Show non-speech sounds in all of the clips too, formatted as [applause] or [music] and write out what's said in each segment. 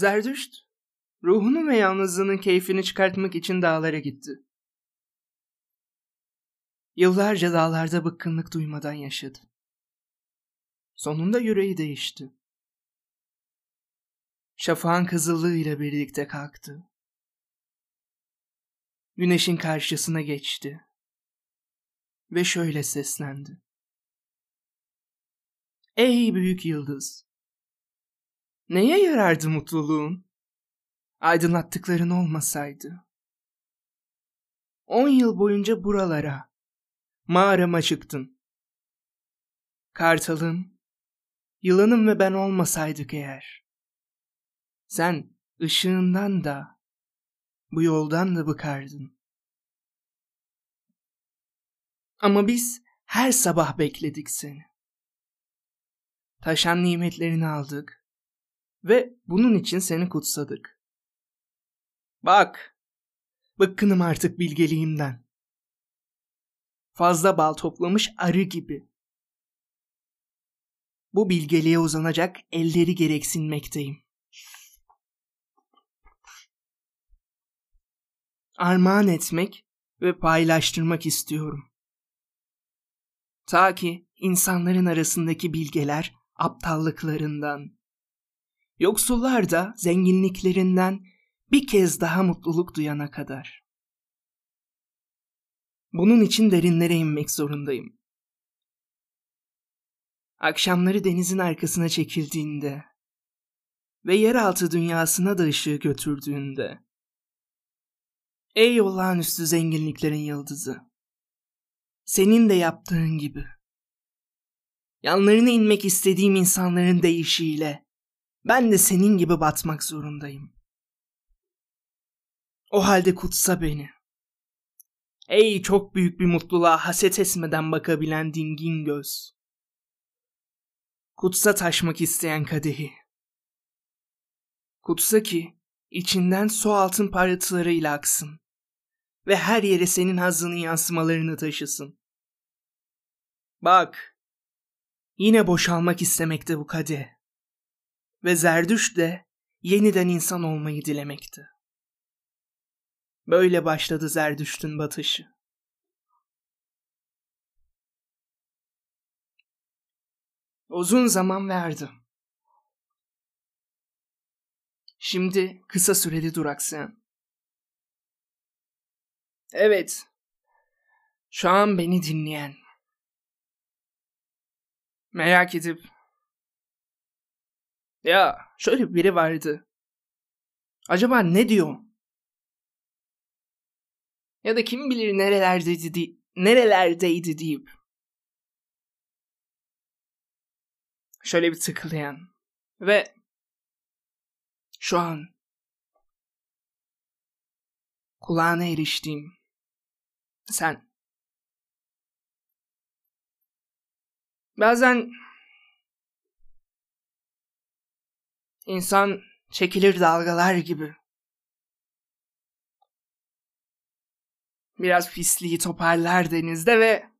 Zerdüşt, ruhunun ve yalnızlığının keyfini çıkartmak için dağlara gitti. Yıllarca dağlarda bıkkınlık duymadan yaşadı. Sonunda yüreği değişti. Şafağın kızıllığıyla birlikte kalktı. Güneşin karşısına geçti. Ve şöyle seslendi. Ey büyük yıldız! Neye yarardı mutluluğun? Aydınlattıkların olmasaydı. On yıl boyunca buralara, mağarama çıktın. Kartalım, yılanım ve ben olmasaydık eğer. Sen ışığından da, bu yoldan da bıkardın. Ama biz her sabah bekledik seni. Taşan nimetlerini aldık ve bunun için seni kutsadık. Bak, bıkkınım artık bilgeliğimden. Fazla bal toplamış arı gibi. Bu bilgeliğe uzanacak elleri gereksinmekteyim. Armağan etmek ve paylaştırmak istiyorum. Ta ki insanların arasındaki bilgeler aptallıklarından, yoksullar da zenginliklerinden bir kez daha mutluluk duyana kadar. Bunun için derinlere inmek zorundayım. Akşamları denizin arkasına çekildiğinde ve yeraltı dünyasına da ışığı götürdüğünde. Ey olağanüstü zenginliklerin yıldızı! Senin de yaptığın gibi. Yanlarına inmek istediğim insanların değişiyle ben de senin gibi batmak zorundayım. O halde kutsa beni. Ey çok büyük bir mutluluğa haset etmeden bakabilen dingin göz. Kutsa taşmak isteyen kadehi. Kutsa ki içinden su altın parıltılarıyla aksın ve her yere senin hazının yansımalarını taşısın. Bak, yine boşalmak istemekte bu kadeh. Ve Zerdüş de yeniden insan olmayı dilemekti. Böyle başladı Zerdüşt'ün batışı. Uzun zaman verdi. Şimdi kısa süreli duraksayan. Evet. Şu an beni dinleyen. Merak edip ya şöyle biri vardı. Acaba ne diyor? Ya da kim bilir nerelerdeydi, di nerelerdeydi deyip. Şöyle bir tıklayan. Ve şu an kulağına eriştiğim sen. Bazen insan çekilir dalgalar gibi. Biraz pisliği toparlar denizde ve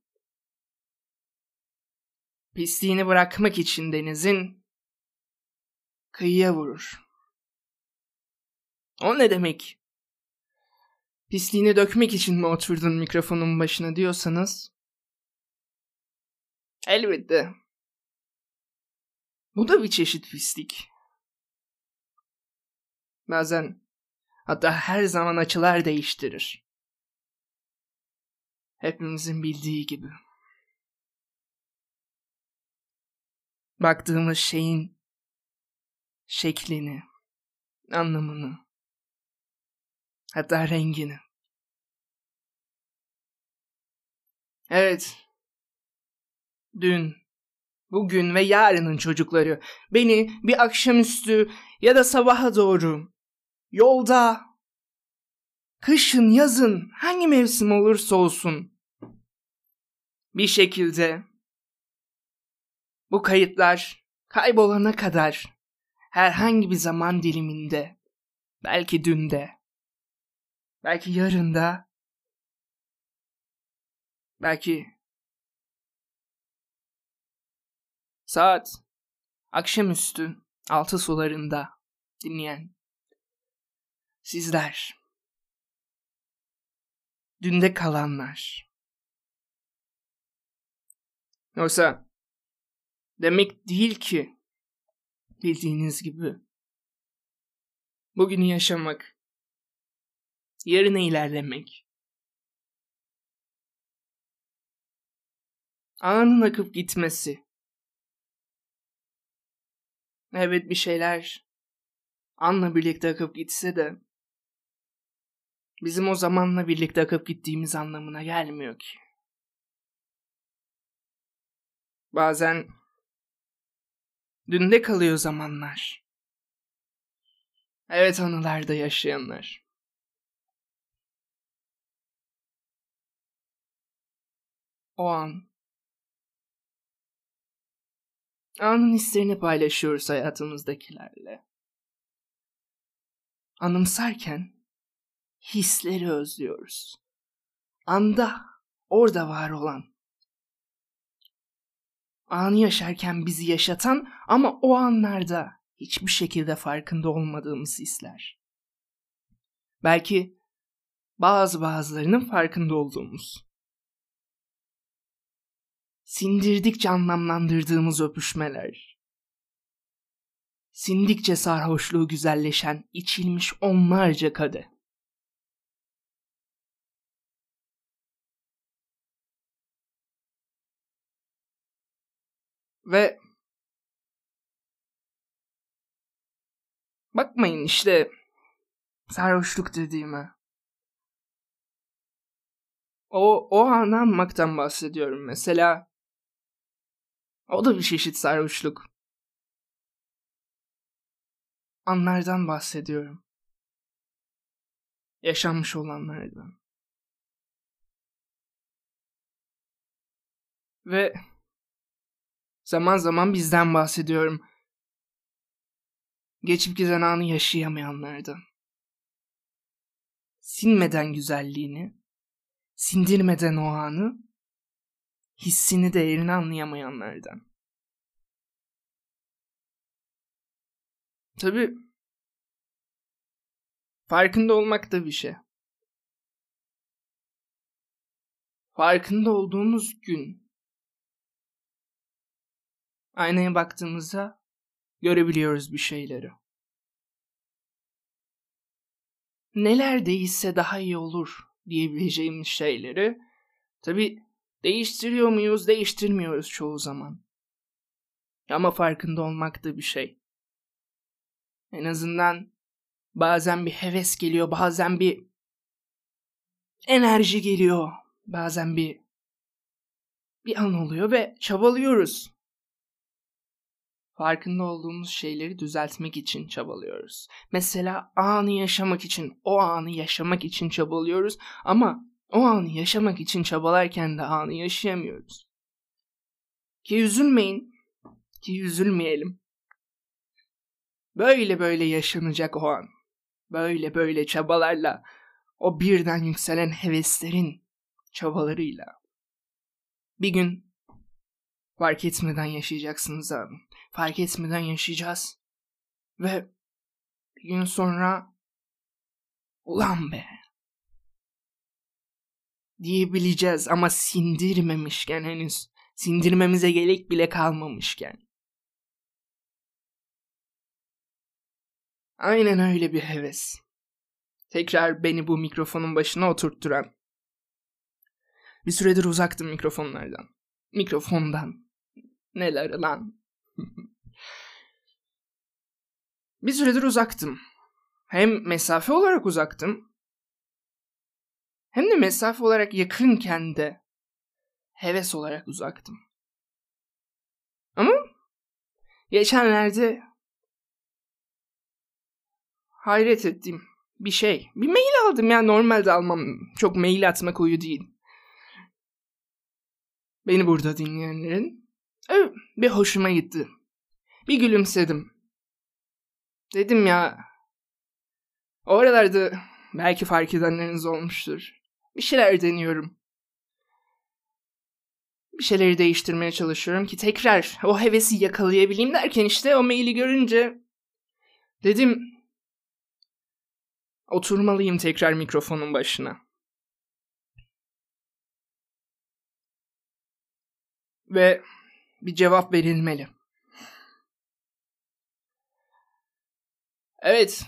pisliğini bırakmak için denizin kıyıya vurur. O ne demek? Pisliğini dökmek için mi oturdun mikrofonun başına diyorsanız elbette. Bu da bir çeşit pislik. Bazen hatta her zaman açılar değiştirir. Hepimizin bildiği gibi. Baktığımız şeyin şeklini, anlamını, hatta rengini. Evet. Dün, bugün ve yarının çocukları beni bir akşamüstü ya da sabaha doğru yolda kışın, yazın, hangi mevsim olursa olsun bir şekilde bu kayıtlar kaybolana kadar herhangi bir zaman diliminde belki dünde belki yarında belki saat akşamüstü altı sularında dinleyen. Sizler. Dünde kalanlar. Yoksa demek değil ki bildiğiniz gibi bugünü yaşamak, yarına ilerlemek, anın akıp gitmesi. Evet bir şeyler anla birlikte akıp gitse de bizim o zamanla birlikte akıp gittiğimiz anlamına gelmiyor ki. Bazen dünde kalıyor zamanlar. Evet anılarda yaşayanlar. O an anın hislerini paylaşıyoruz hayatımızdakilerle. Anımsarken hisleri özlüyoruz. Anda, orada var olan. Anı yaşarken bizi yaşatan ama o anlarda hiçbir şekilde farkında olmadığımız hisler. Belki bazı bazılarının farkında olduğumuz. Sindirdikçe anlamlandırdığımız öpüşmeler. Sindikçe sarhoşluğu güzelleşen içilmiş onlarca kadeh. Ve bakmayın işte sarhoşluk dediğime. O, o anı anmaktan bahsediyorum. Mesela o da bir çeşit sarhoşluk. Anlardan bahsediyorum. Yaşanmış olanlardan. Ve Zaman zaman bizden bahsediyorum. Geçip giden anı yaşayamayanlardan. Sinmeden güzelliğini, sindirmeden o anı, hissini değerini anlayamayanlardan. Tabi farkında olmak da bir şey. Farkında olduğumuz gün aynaya baktığımızda görebiliyoruz bir şeyleri. Neler değişse daha iyi olur diyebileceğimiz şeyleri tabi değiştiriyor muyuz değiştirmiyoruz çoğu zaman. Ama farkında olmak da bir şey. En azından bazen bir heves geliyor, bazen bir enerji geliyor, bazen bir bir an oluyor ve çabalıyoruz farkında olduğumuz şeyleri düzeltmek için çabalıyoruz. Mesela anı yaşamak için, o anı yaşamak için çabalıyoruz ama o anı yaşamak için çabalarken de anı yaşayamıyoruz. Ki üzülmeyin, ki üzülmeyelim. Böyle böyle yaşanacak o an. Böyle böyle çabalarla, o birden yükselen heveslerin çabalarıyla. Bir gün fark etmeden yaşayacaksınız abi fark etmeden yaşayacağız. Ve bir gün sonra ulan be diyebileceğiz ama sindirmemişken henüz sindirmemize gerek bile kalmamışken. Aynen öyle bir heves. Tekrar beni bu mikrofonun başına oturtturan. Bir süredir uzaktım mikrofonlardan. Mikrofondan. Neler lan? [laughs] bir süredir uzaktım. Hem mesafe olarak uzaktım. Hem de mesafe olarak yakınken de heves olarak uzaktım. Ama geçenlerde hayret ettiğim bir şey. Bir mail aldım ya normalde almam. Çok mail atmak uyu değil. Beni burada dinleyenlerin bir hoşuma gitti. Bir gülümsedim. Dedim ya o aralarda belki fark edenleriniz olmuştur. Bir şeyler deniyorum. Bir şeyleri değiştirmeye çalışıyorum ki tekrar o hevesi yakalayabileyim derken işte o maili görünce Dedim oturmalıyım tekrar mikrofonun başına. Ve bir cevap verilmeli. Evet.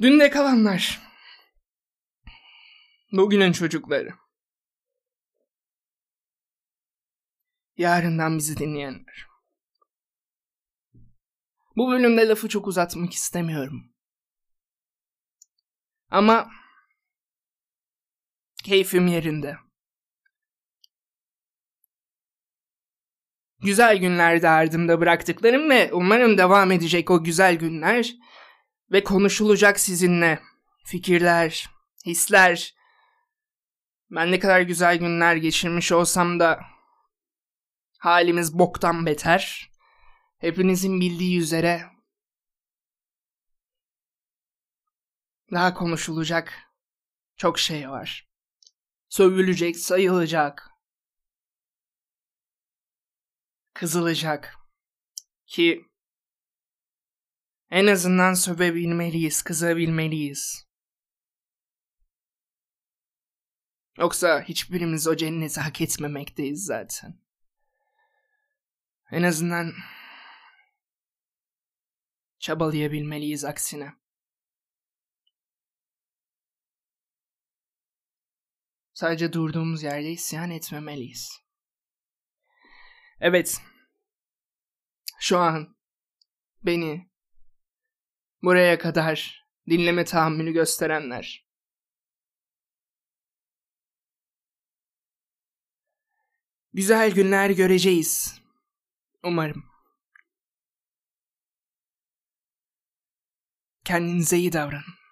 Dün de kalanlar. Bugünün çocukları. Yarından bizi dinleyenler. Bu bölümde lafı çok uzatmak istemiyorum. Ama keyfim yerinde. Güzel günlerde ardımda bıraktıklarım ve umarım devam edecek o güzel günler ve konuşulacak sizinle fikirler, hisler. Ben ne kadar güzel günler geçirmiş olsam da halimiz boktan beter. Hepinizin bildiği üzere daha konuşulacak çok şey var. Sövülecek, sayılacak. Kızılacak. Ki en azından sövebilmeliyiz, kızabilmeliyiz. Yoksa hiçbirimiz o cenneti hak etmemekteyiz zaten. En azından çabalayabilmeliyiz aksine. Sadece durduğumuz yerde isyan etmemeliyiz. Evet. Şu an beni buraya kadar dinleme tahammülü gösterenler. Güzel günler göreceğiz. Umarım. Kendinize iyi davranın.